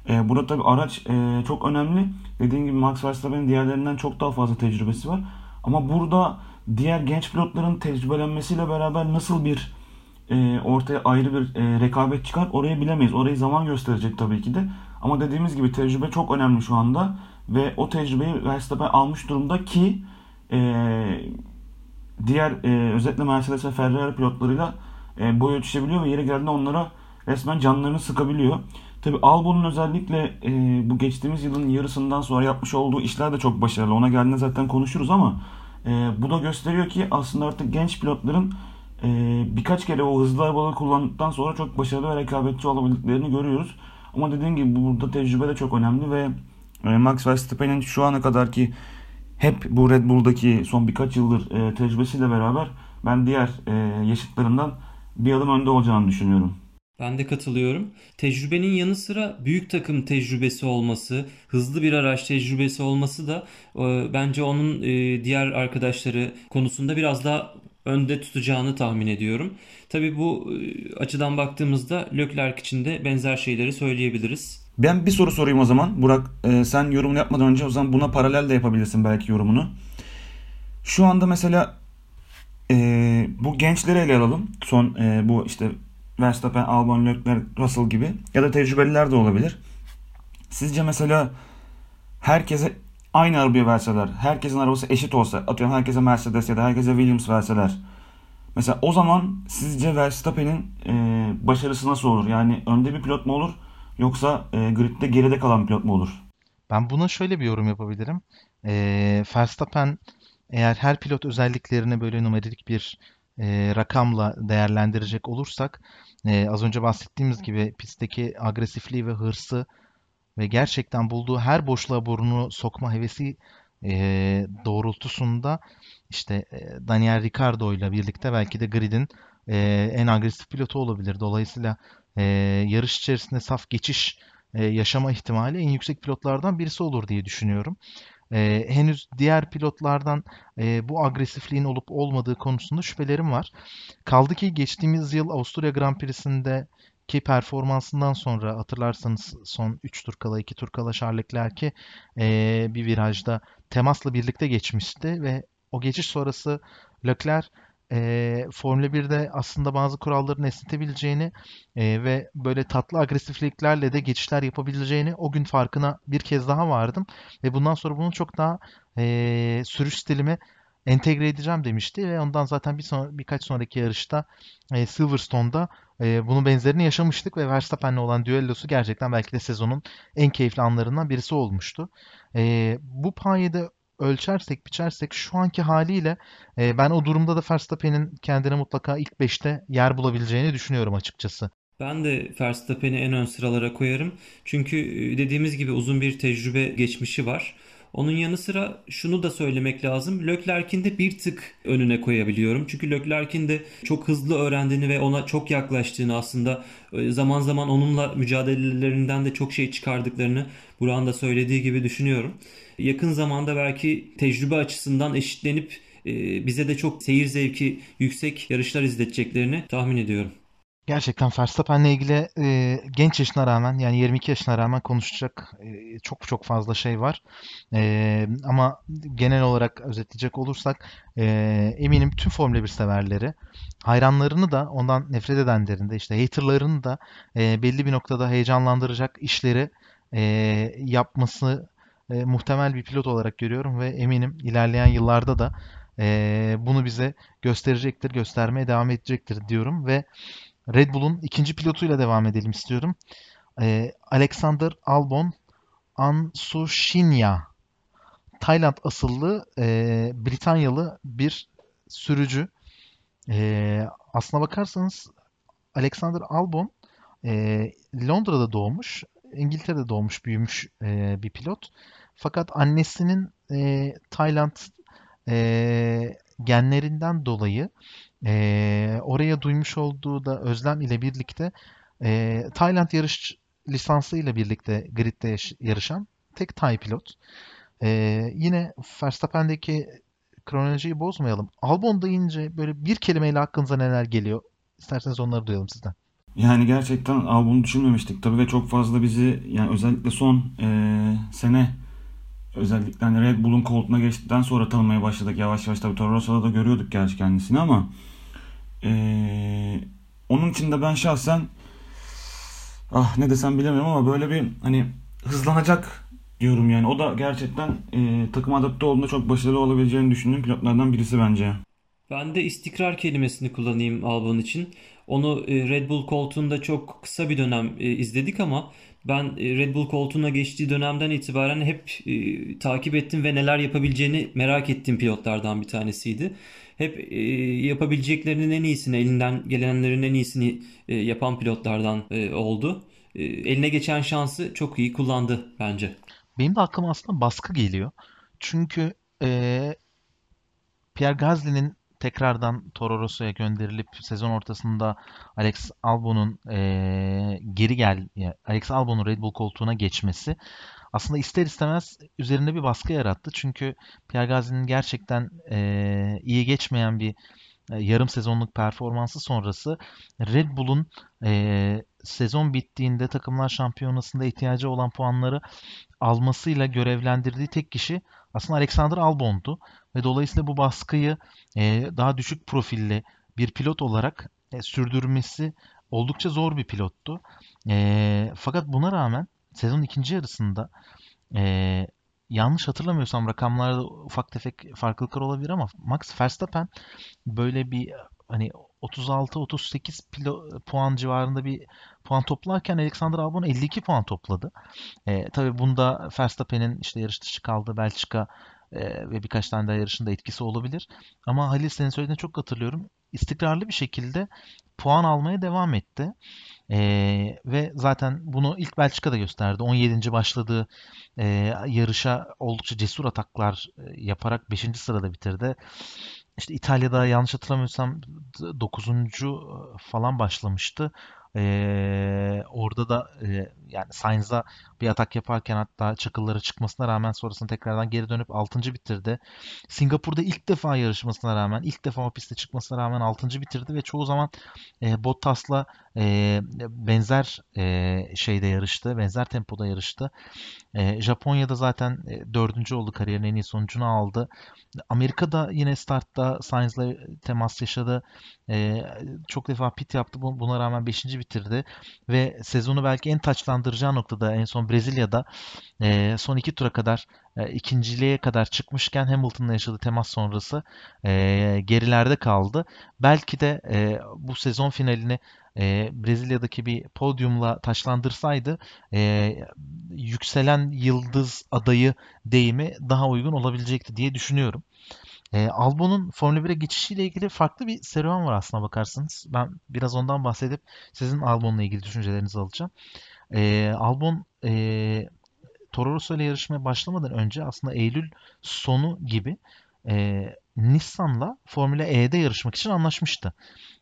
E, burada tabii araç e, çok önemli. Dediğim gibi Max Verstappen'in diğerlerinden çok daha fazla tecrübesi var. Ama burada diğer genç pilotların tecrübelenmesiyle beraber nasıl bir e, ortaya ayrı bir e, rekabet çıkar orayı bilemeyiz. Orayı zaman gösterecek tabii ki de. Ama dediğimiz gibi tecrübe çok önemli şu anda. Ve o tecrübeyi Verstappen almış durumda ki e, diğer e, özellikle Mercedes ve Ferrari pilotlarıyla e, boy ölçüşebiliyor ve yeri geldiğinde onlara resmen canlarını sıkabiliyor. Tabi Albon'un özellikle e, bu geçtiğimiz yılın yarısından sonra yapmış olduğu işler de çok başarılı. Ona geldiğinde zaten konuşuruz ama e, bu da gösteriyor ki aslında artık genç pilotların e, birkaç kere o hızlı arabaları kullandıktan sonra çok başarılı ve rekabetçi olabildiklerini görüyoruz. Ama dediğim gibi burada tecrübe de çok önemli ve e, Max Verstappen'in şu ana kadar ki hep bu Red Bull'daki son birkaç yıldır e, tecrübesiyle beraber ben diğer e, yaşıtlarından bir adım önde olacağını düşünüyorum. Ben de katılıyorum. Tecrübenin yanı sıra büyük takım tecrübesi olması, hızlı bir araç tecrübesi olması da e, bence onun e, diğer arkadaşları konusunda biraz daha önde tutacağını tahmin ediyorum. Tabii bu e, açıdan baktığımızda Leclerc için de benzer şeyleri söyleyebiliriz. Ben bir soru sorayım o zaman. Burak e, sen yorumunu yapmadan önce o zaman buna paralel de yapabilirsin belki yorumunu. Şu anda mesela e, bu gençleri ele alalım. Son e, bu işte Verstappen, Albon, Leclerc, Russell gibi ya da tecrübeliler de olabilir. Sizce mesela herkese aynı arabayı verseler, herkesin arabası eşit olsa, atıyorum herkese Mercedes ya da herkese Williams verseler. Mesela o zaman sizce Verstappen'in e, başarısı nasıl olur? Yani önde bir pilot mu olur yoksa e, gridde geride kalan pilot mu olur? Ben buna şöyle bir yorum yapabilirim. E, Verstappen eğer her pilot özelliklerini böyle numerik bir e, rakamla değerlendirecek olursak e, az önce bahsettiğimiz gibi pistteki agresifliği ve hırsı ve gerçekten bulduğu her boşluğa burnunu sokma hevesi e, doğrultusunda işte e, Daniel Ricciardo ile birlikte belki de gridin e, en agresif pilotu olabilir. Dolayısıyla e, yarış içerisinde saf geçiş e, yaşama ihtimali en yüksek pilotlardan birisi olur diye düşünüyorum. E, henüz diğer pilotlardan e, bu agresifliğin olup olmadığı konusunda şüphelerim var. Kaldı ki geçtiğimiz yıl Avusturya Grand Prix'sinde ki performansından sonra hatırlarsanız son 3 tur kala 2 tur kala Charles Leclerc'i e, bir virajda temasla birlikte geçmişti ve o geçiş sonrası Leclerc e, Formula 1'de aslında bazı kuralların esnetebileceğini e, ve böyle tatlı agresifliklerle de geçişler yapabileceğini o gün farkına bir kez daha vardım. Ve bundan sonra bunun çok daha e, sürüş stilimi entegre edeceğim demişti ve ondan zaten bir son, birkaç sonraki yarışta e, Silverstone'da e, bunun benzerini yaşamıştık ve Verstappen'le olan düellosu gerçekten belki de sezonun en keyifli anlarından birisi olmuştu. E, bu payede ölçersek, biçersek şu anki haliyle e, ben o durumda da Verstappen'in kendine mutlaka ilk 5'te yer bulabileceğini düşünüyorum açıkçası. Ben de Verstappen'i en ön sıralara koyarım. Çünkü e, dediğimiz gibi uzun bir tecrübe geçmişi var. Onun yanı sıra şunu da söylemek lazım. Leclerc'in de bir tık önüne koyabiliyorum. Çünkü Leclerc'in de çok hızlı öğrendiğini ve ona çok yaklaştığını aslında e, zaman zaman onunla mücadelelerinden de çok şey çıkardıklarını Burak'ın da söylediği gibi düşünüyorum. Yakın zamanda belki tecrübe açısından eşitlenip e, bize de çok seyir zevki yüksek yarışlar izleteceklerini tahmin ediyorum. Gerçekten Verstappen'le ilgili e, genç yaşına rağmen yani 22 yaşına rağmen konuşacak e, çok çok fazla şey var. E, ama genel olarak özetleyecek olursak e, eminim tüm Formula 1 severleri hayranlarını da ondan nefret edenlerin de işte haterlarını da e, belli bir noktada heyecanlandıracak işleri e, yapması e, muhtemel bir pilot olarak görüyorum ve eminim ilerleyen yıllarda da e, bunu bize gösterecektir, göstermeye devam edecektir diyorum ve Red Bull'un ikinci pilotuyla devam edelim istiyorum. Ee, Alexander Albon Ansushinya Tayland asıllı e, Britanyalı bir sürücü. E, aslına bakarsanız Alexander Albon e, Londra'da doğmuş, İngiltere'de doğmuş, büyümüş e, bir pilot. Fakat annesinin e, Tayland e, genlerinden dolayı e, oraya duymuş olduğu da özlem ile birlikte e, Tayland yarış lisansı ile birlikte gridde yarışan tek Tay pilot. E, yine Verstappen'deki kronolojiyi bozmayalım. Albon deyince böyle bir kelimeyle aklınıza neler geliyor? İsterseniz onları duyalım sizden. Yani gerçekten Albon'u düşünmemiştik tabii ve çok fazla bizi yani özellikle son e, sene özellikle hani Red Bull'un koltuğuna geçtikten sonra tanımaya başladık yavaş yavaş tabii Toro Rosso'da da görüyorduk gerçi kendisini ama e, onun için de ben şahsen ah ne desem bilemiyorum ama böyle bir hani hızlanacak diyorum yani. O da gerçekten e, takım adapte olduğunda çok başarılı olabileceğini düşündüğüm pilotlardan birisi bence. Ben de istikrar kelimesini kullanayım Albon için. Onu e, Red Bull koltuğunda çok kısa bir dönem e, izledik ama ben e, Red Bull koltuğuna geçtiği dönemden itibaren hep takip ettim ve neler yapabileceğini merak ettiğim pilotlardan bir tanesiydi. Hep e, yapabileceklerinin en iyisini, elinden gelenlerin en iyisini yapan pilotlardan oldu. Eline geçen şansı çok iyi kullandı bence. Benim de aklıma aslında baskı geliyor. Çünkü e, Pierre Gasly'nin tekrardan Toro Rosso'ya gönderilip sezon ortasında Alex Albon'un e, geri gel yani Alex Albon'un Red Bull koltuğuna geçmesi aslında ister istemez üzerinde bir baskı yarattı. Çünkü Pierre Gasly'nin gerçekten e, iyi geçmeyen bir yarım sezonluk performansı sonrası Red Bull'un e, sezon bittiğinde takımlar şampiyonasında ihtiyacı olan puanları almasıyla görevlendirdiği tek kişi aslında Alexander Albon'du ve dolayısıyla bu baskıyı e, daha düşük profilli bir pilot olarak e, sürdürmesi oldukça zor bir pilottu. E, fakat buna rağmen sezon ikinci yarısında e, yanlış hatırlamıyorsam rakamlarda ufak tefek farklılıklar olabilir ama Max Verstappen böyle bir hani 36-38 puan civarında bir puan toplarken Alexander Albon 52 puan topladı. E, tabii bunda Verstappen'in işte yarış dışı kaldığı Belçika e, ve birkaç tane daha yarışında etkisi olabilir. Ama Halil senin söylediğine çok hatırlıyorum. İstikrarlı bir şekilde puan almaya devam etti. E, ve zaten bunu ilk Belçika'da gösterdi. 17. başladığı e, yarışa oldukça cesur ataklar e, yaparak 5. sırada bitirdi. İşte İtalya'da yanlış hatırlamıyorsam 9. falan başlamıştı. Ee, orada da e, yani Sainz'a bir atak yaparken hatta çakılları çıkmasına rağmen sonrasında tekrardan geri dönüp 6. bitirdi. Singapur'da ilk defa yarışmasına rağmen ilk defa o piste çıkmasına rağmen 6. bitirdi ve çoğu zaman e, Bottas'la e, benzer e, şeyde yarıştı. Benzer tempoda yarıştı. E, Japonya'da zaten e, dördüncü oldu kariyerin en iyi sonucunu aldı. Amerika'da yine startta Sainz'la temas yaşadı. E, çok defa pit yaptı. Buna rağmen 5. bitirdi. Ve sezonu belki en taçlandıracağı noktada en son Brezilya'da e, son iki tura kadar e, ikinciliğe kadar çıkmışken Hamilton'la yaşadığı temas sonrası e, gerilerde kaldı. Belki de e, bu sezon finalini e, Brezilya'daki bir podyumla taşlandırsaydı e, yükselen yıldız adayı deyimi daha uygun olabilecekti diye düşünüyorum. E, Albon'un Formula 1'e geçişiyle ilgili farklı bir serüven var aslına bakarsanız. Ben biraz ondan bahsedip sizin Albon'la ilgili düşüncelerinizi alacağım. E, Albon e, Toro Rosso ile yarışmaya başlamadan önce aslında Eylül sonu gibi e, Nissan'la Formula E'de yarışmak için anlaşmıştı.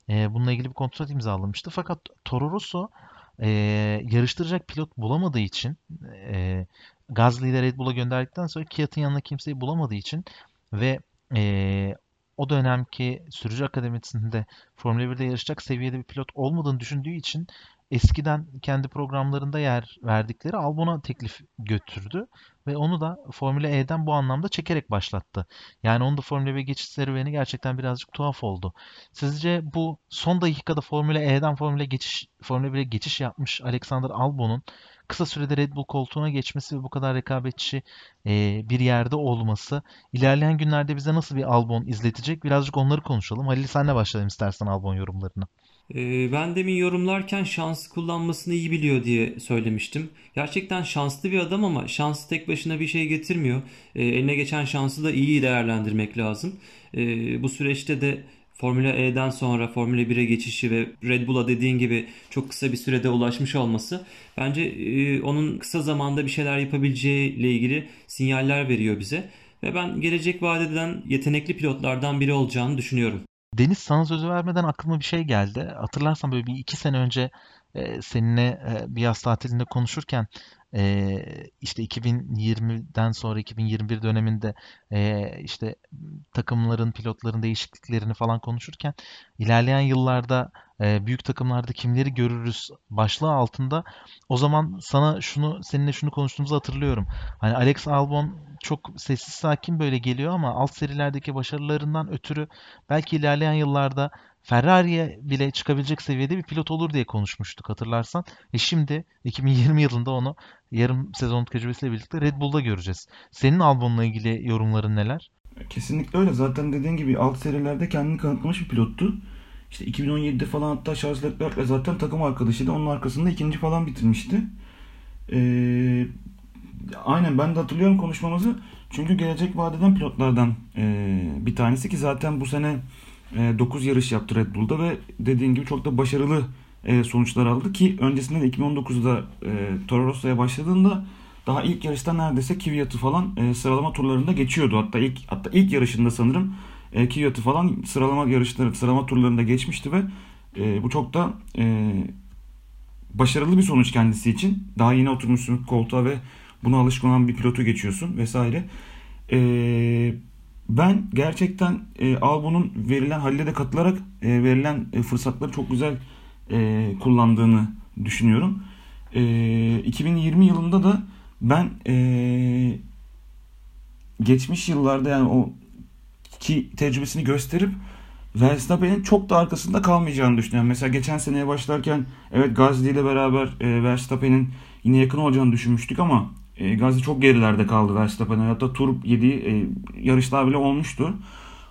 E, bununla ilgili bir kontrat imzalamıştı. Fakat Toro Rosso e, yarıştıracak pilot bulamadığı için e, Gasly ile Red Bull'a gönderdikten sonra Kiat'ın yanına kimseyi bulamadığı için ve e, o dönemki sürücü akademisinde Formula 1'de yarışacak seviyede bir pilot olmadığını düşündüğü için eskiden kendi programlarında yer verdikleri Albon'a teklif götürdü ve onu da Formula E'den bu anlamda çekerek başlattı. Yani onun da Formula 1 geçiş serüveni gerçekten birazcık tuhaf oldu. Sizce bu son dakikada Formula E'den Formula geçiş Formula 1'e geçiş yapmış Alexander Albon'un kısa sürede Red Bull koltuğuna geçmesi ve bu kadar rekabetçi e, bir yerde olması ilerleyen günlerde bize nasıl bir Albon izletecek? Birazcık onları konuşalım. Halil senle başlayalım istersen Albon yorumlarını. Ee, ben demin yorumlarken şans kullanmasını iyi biliyor diye söylemiştim. Gerçekten şanslı bir adam ama şans tek başına bir şey getirmiyor. Ee, eline geçen şansı da iyi değerlendirmek lazım. Ee, bu süreçte de Formula E'den sonra Formula 1'e geçişi ve Red Bull'a dediğin gibi çok kısa bir sürede ulaşmış olması bence e, onun kısa zamanda bir şeyler yapabileceği ile ilgili sinyaller veriyor bize. ve ben gelecek vadeden yetenekli pilotlardan biri olacağını düşünüyorum. Deniz sana sözü vermeden aklıma bir şey geldi. Hatırlarsan böyle bir iki sene önce e, seninle e, bir yaz tatilinde konuşurken e, işte 2020'den sonra 2021 döneminde e, işte takımların, pilotların değişikliklerini falan konuşurken ilerleyen yıllarda e, büyük takımlarda kimleri görürüz başlığı altında o zaman sana şunu seninle şunu konuştuğumuzu hatırlıyorum. Hani Alex Albon çok sessiz sakin böyle geliyor ama alt serilerdeki başarılarından ötürü belki ilerleyen yıllarda Ferrari'ye bile çıkabilecek seviyede bir pilot olur diye konuşmuştuk hatırlarsan. E şimdi 2020 yılında onu yarım sezon tecrübesiyle birlikte Red Bull'da göreceğiz. Senin Albon'la ilgili yorumların neler? Kesinlikle öyle. Zaten dediğin gibi alt serilerde kendini kanıtlamış bir pilottu. İşte 2017'de falan hatta Charles Leclerc'le zaten takım arkadaşıydı. Onun arkasında ikinci falan bitirmişti. Ee, aynen ben de hatırlıyorum konuşmamızı. Çünkü gelecek vadeden pilotlardan e, bir tanesi ki zaten bu sene e, 9 yarış yaptı Red Bull'da ve dediğin gibi çok da başarılı e, sonuçlar aldı ki öncesinde de 2019'da e, Toro Rosso'ya başladığında daha ilk yarışta neredeyse Kvyat'ı falan e, sıralama turlarında geçiyordu. Hatta ilk hatta ilk yarışında sanırım e, Kvyat'ı falan sıralama yarışları, sıralama turlarında geçmişti ve e, bu çok da e, başarılı bir sonuç kendisi için. Daha yeni oturmuşsun koltuğa ve buna alışkın olan bir pilotu geçiyorsun vesaire. E, ben gerçekten e, Albon'un verilen Halil'e de katılarak e, verilen e, fırsatları çok güzel e, kullandığını düşünüyorum. E, 2020 yılında da ben e, geçmiş yıllarda yani o ki tecrübesini gösterip Verstappen'in çok da arkasında kalmayacağını düşünüyorum. Mesela geçen seneye başlarken evet Gazli ile beraber e, Verstappen'in yine yakın olacağını düşünmüştük ama e, Gazli çok gerilerde kaldı Verstappen'e. Hatta tur yediği e, yarışlar bile olmuştu.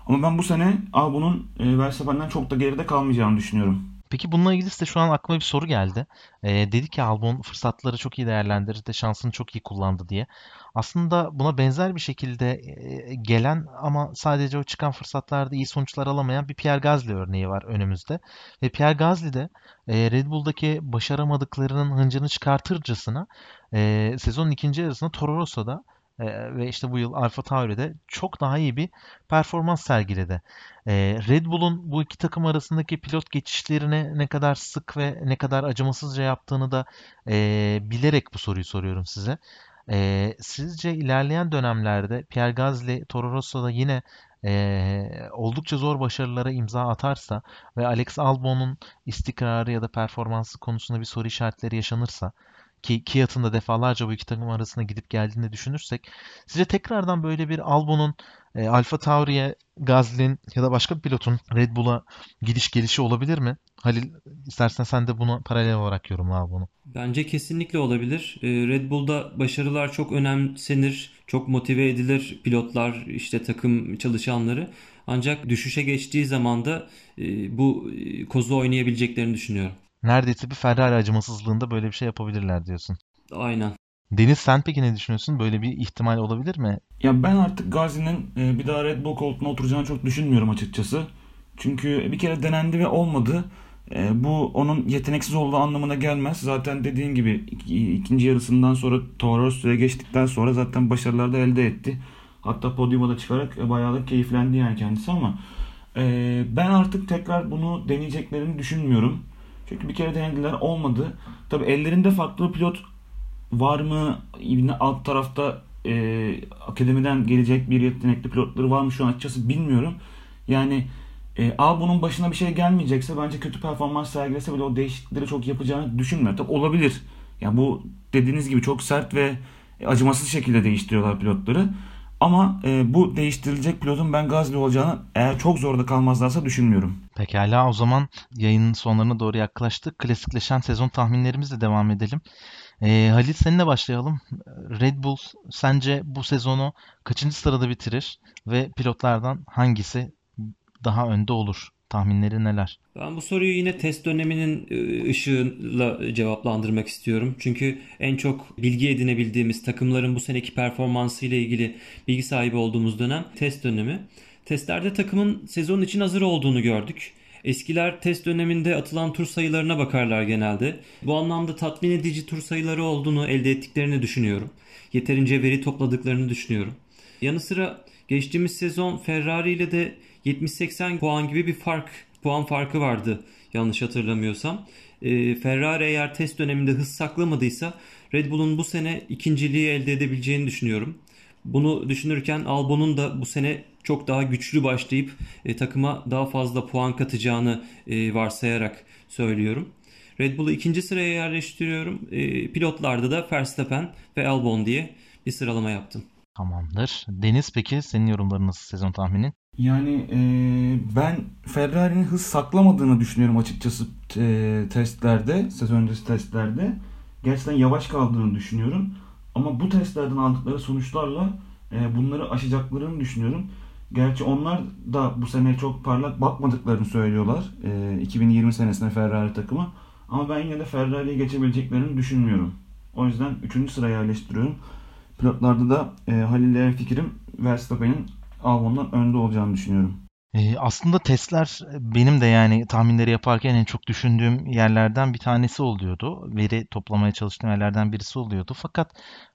Ama ben bu sene Albon'un e, Verstappen'den çok da geride kalmayacağını düşünüyorum. Peki bununla ilgili size şu an aklıma bir soru geldi. Ee, dedi ki Albon fırsatları çok iyi değerlendirdi, şansını çok iyi kullandı diye. Aslında buna benzer bir şekilde e, gelen ama sadece o çıkan fırsatlarda iyi sonuçlar alamayan bir Pierre Gasly örneği var önümüzde. Ve Pierre Gasly de e, Red Bull'daki başaramadıklarının hıncını çıkartırcasına e, sezonun ikinci yarısında Toro Rosso'da e, ve işte bu yıl Alfa Tauri'de çok daha iyi bir performans sergiledi. E, Red Bull'un bu iki takım arasındaki pilot geçişlerini ne kadar sık ve ne kadar acımasızca yaptığını da e, bilerek bu soruyu soruyorum size. E, sizce ilerleyen dönemlerde Pierre Gasly, Toro Rosso'da yine e, oldukça zor başarılara imza atarsa ve Alex Albon'un istikrarı ya da performansı konusunda bir soru işaretleri yaşanırsa ki Kiat'ın da defalarca bu iki takım arasında gidip geldiğini düşünürsek sizce tekrardan böyle bir Albon'un e, Alfa Tauri'ye Gazli'nin ya da başka bir pilotun Red Bull'a gidiş gelişi olabilir mi? Halil istersen sen de bunu paralel olarak yorumla bunu. Bence kesinlikle olabilir. E, Red Bull'da başarılar çok önemsenir, çok motive edilir pilotlar, işte takım çalışanları. Ancak düşüşe geçtiği zaman da e, bu e, kozu oynayabileceklerini düşünüyorum. Neredeyse bir Ferrari acımasızlığında böyle bir şey yapabilirler diyorsun. Aynen. Deniz sen peki ne düşünüyorsun? Böyle bir ihtimal olabilir mi? Ya ben artık Gazi'nin e, bir daha Red Bull koltuğuna oturacağını çok düşünmüyorum açıkçası. Çünkü bir kere denendi ve olmadı. E, bu onun yeteneksiz olduğu anlamına gelmez. Zaten dediğin gibi ikinci yarısından sonra Toro Rosso'ya geçtikten sonra zaten başarılar da elde etti. Hatta podyuma da çıkarak e, bayağı da keyiflendi yani kendisi ama ben artık tekrar bunu deneyeceklerini düşünmüyorum. Çünkü bir kere denediler olmadı. Tabi ellerinde farklı pilot var mı? Yine alt tarafta e, akademiden gelecek bir yetenekli pilotları var mı şu an açıkçası bilmiyorum. Yani e, bunun başına bir şey gelmeyecekse bence kötü performans sergilese bile o değişiklikleri çok yapacağını düşünmüyorum. Tabi olabilir. Yani bu dediğiniz gibi çok sert ve acımasız şekilde değiştiriyorlar pilotları. Ama e, bu değiştirilecek pilotun ben Gazli olacağını eğer çok zorda kalmazlarsa düşünmüyorum. Pekala o zaman yayının sonlarına doğru yaklaştık. Klasikleşen sezon tahminlerimizle devam edelim. Ee, Halil seninle başlayalım. Red Bull sence bu sezonu kaçıncı sırada bitirir ve pilotlardan hangisi daha önde olur? Tahminleri neler? Ben bu soruyu yine test döneminin e, ışığıyla cevaplandırmak istiyorum. Çünkü en çok bilgi edinebildiğimiz takımların bu seneki performansı ile ilgili bilgi sahibi olduğumuz dönem test dönemi. Testlerde takımın sezon için hazır olduğunu gördük. Eskiler test döneminde atılan tur sayılarına bakarlar genelde. Bu anlamda tatmin edici tur sayıları olduğunu elde ettiklerini düşünüyorum. Yeterince veri topladıklarını düşünüyorum. Yanı sıra geçtiğimiz sezon Ferrari ile de 70-80 puan gibi bir fark, puan farkı vardı yanlış hatırlamıyorsam. E, Ferrari eğer test döneminde hız saklamadıysa Red Bull'un bu sene ikinciliği elde edebileceğini düşünüyorum. Bunu düşünürken Albon'un da bu sene çok daha güçlü başlayıp e, takıma daha fazla puan katacağını e, varsayarak söylüyorum. Red Bull'u ikinci sıraya yerleştiriyorum. E, pilotlarda da Verstappen ve Albon diye bir sıralama yaptım. Tamamdır. Deniz peki senin yorumların nasıl sezon tahminin? Yani e, ben Ferrari'nin hız saklamadığını düşünüyorum açıkçası e, testlerde, sezon öncesi testlerde. Gerçekten yavaş kaldığını düşünüyorum. Ama bu testlerden aldıkları sonuçlarla e, bunları aşacaklarını düşünüyorum. Gerçi onlar da bu sene çok parlak bakmadıklarını söylüyorlar. E, 2020 senesinde Ferrari takımı. Ama ben yine de Ferrari'ye geçebileceklerini düşünmüyorum. O yüzden 3. sıraya yerleştiriyorum. Pilotlarda da e, Halil'le fikrim Verstappen'in Avon'dan önde olacağını düşünüyorum. Ee, aslında testler benim de yani tahminleri yaparken en çok düşündüğüm yerlerden bir tanesi oluyordu. Veri toplamaya çalıştığım yerlerden birisi oluyordu. Fakat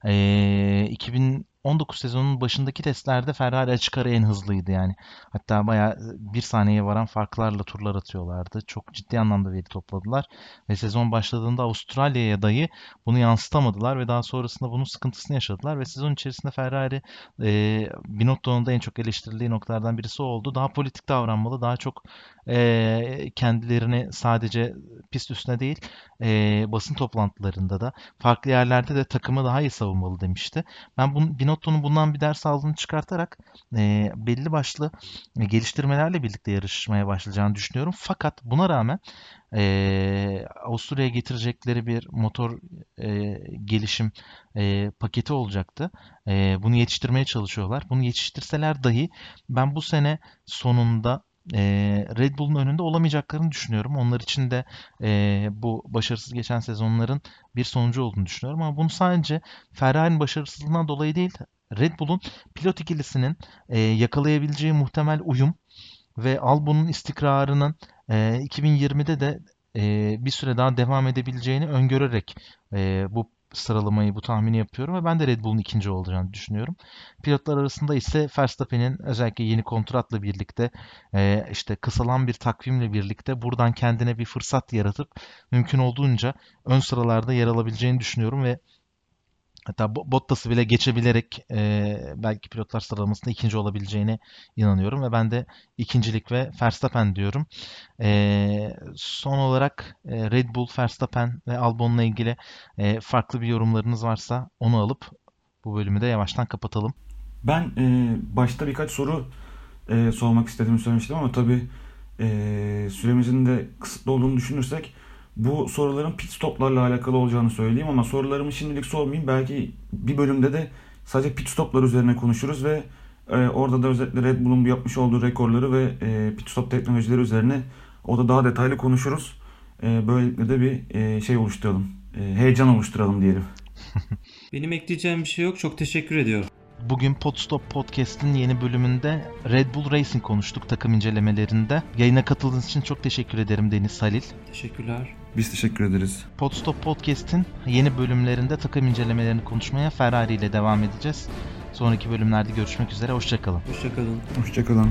ee, e, 2000 19 sezonun başındaki testlerde Ferrari açık ara en hızlıydı yani. Hatta baya e, bir saniyeye varan farklarla turlar atıyorlardı. Çok ciddi anlamda veri topladılar. Ve sezon başladığında Avustralya'ya dahi bunu yansıtamadılar ve daha sonrasında bunun sıkıntısını yaşadılar. Ve sezon içerisinde Ferrari e, Binotto'nun da en çok eleştirildiği noktalardan birisi oldu. Daha politik davranmalı, daha çok e, kendilerini sadece pist üstüne değil e, basın toplantılarında da farklı yerlerde de takımı daha iyi savunmalı demişti. Ben bunu Binotto'nun bundan bir ders aldığını çıkartarak e, belli başlı e, geliştirmelerle birlikte yarışmaya başlayacağını düşünüyorum. Fakat buna rağmen e, Avusturya'ya getirecekleri bir motor e, gelişim e, paketi olacaktı. E, bunu yetiştirmeye çalışıyorlar. Bunu yetiştirseler dahi ben bu sene sonunda e, Red Bull'un önünde olamayacaklarını düşünüyorum. Onlar için de e, bu başarısız geçen sezonların bir sonucu olduğunu düşünüyorum. Ama bunu sadece Ferrari'nin başarısızlığından dolayı değil, Red Bull'un pilot ikilisinin e, yakalayabileceği muhtemel uyum ve Albon'un istikrarının e, 2020'de de e, bir süre daha devam edebileceğini öngörerek e, bu sıralamayı, bu tahmini yapıyorum ve ben de Red Bull'un ikinci olacağını düşünüyorum. Pilotlar arasında ise Verstappen'in özellikle yeni kontratla birlikte e, işte kısalan bir takvimle birlikte buradan kendine bir fırsat yaratıp mümkün olduğunca ön sıralarda yer alabileceğini düşünüyorum ve Hatta Bottas'ı bile geçebilerek e, belki pilotlar sıralamasında ikinci olabileceğine inanıyorum ve ben de ikincilik ve Verstappen diyorum. E, son olarak e, Red Bull, Verstappen ve Albon'la ilgili e, farklı bir yorumlarınız varsa onu alıp bu bölümü de yavaştan kapatalım. Ben e, başta birkaç soru e, sormak istediğimi söylemiştim ama tabii e, süremizin de kısıtlı olduğunu düşünürsek bu soruların pit stoplarla alakalı olacağını söyleyeyim ama sorularımı şimdilik sormayayım. Belki bir bölümde de sadece pit stoplar üzerine konuşuruz ve e, orada da özellikle Red Bull'un yapmış olduğu rekorları ve e, pit stop teknolojileri üzerine orada daha detaylı konuşuruz. E, böylelikle de bir e, şey oluşturalım. E, heyecan oluşturalım diyelim. Benim ekleyeceğim bir şey yok. Çok teşekkür ediyorum. Bugün Podstop Podcast'in yeni bölümünde Red Bull Racing konuştuk takım incelemelerinde. Yayına katıldığınız için çok teşekkür ederim Deniz Halil. Teşekkürler. Biz teşekkür ederiz. Podstop Podcast'in yeni bölümlerinde takım incelemelerini konuşmaya Ferrari ile devam edeceğiz. Sonraki bölümlerde görüşmek üzere. Hoşçakalın. Hoşçakalın. Hoşçakalın.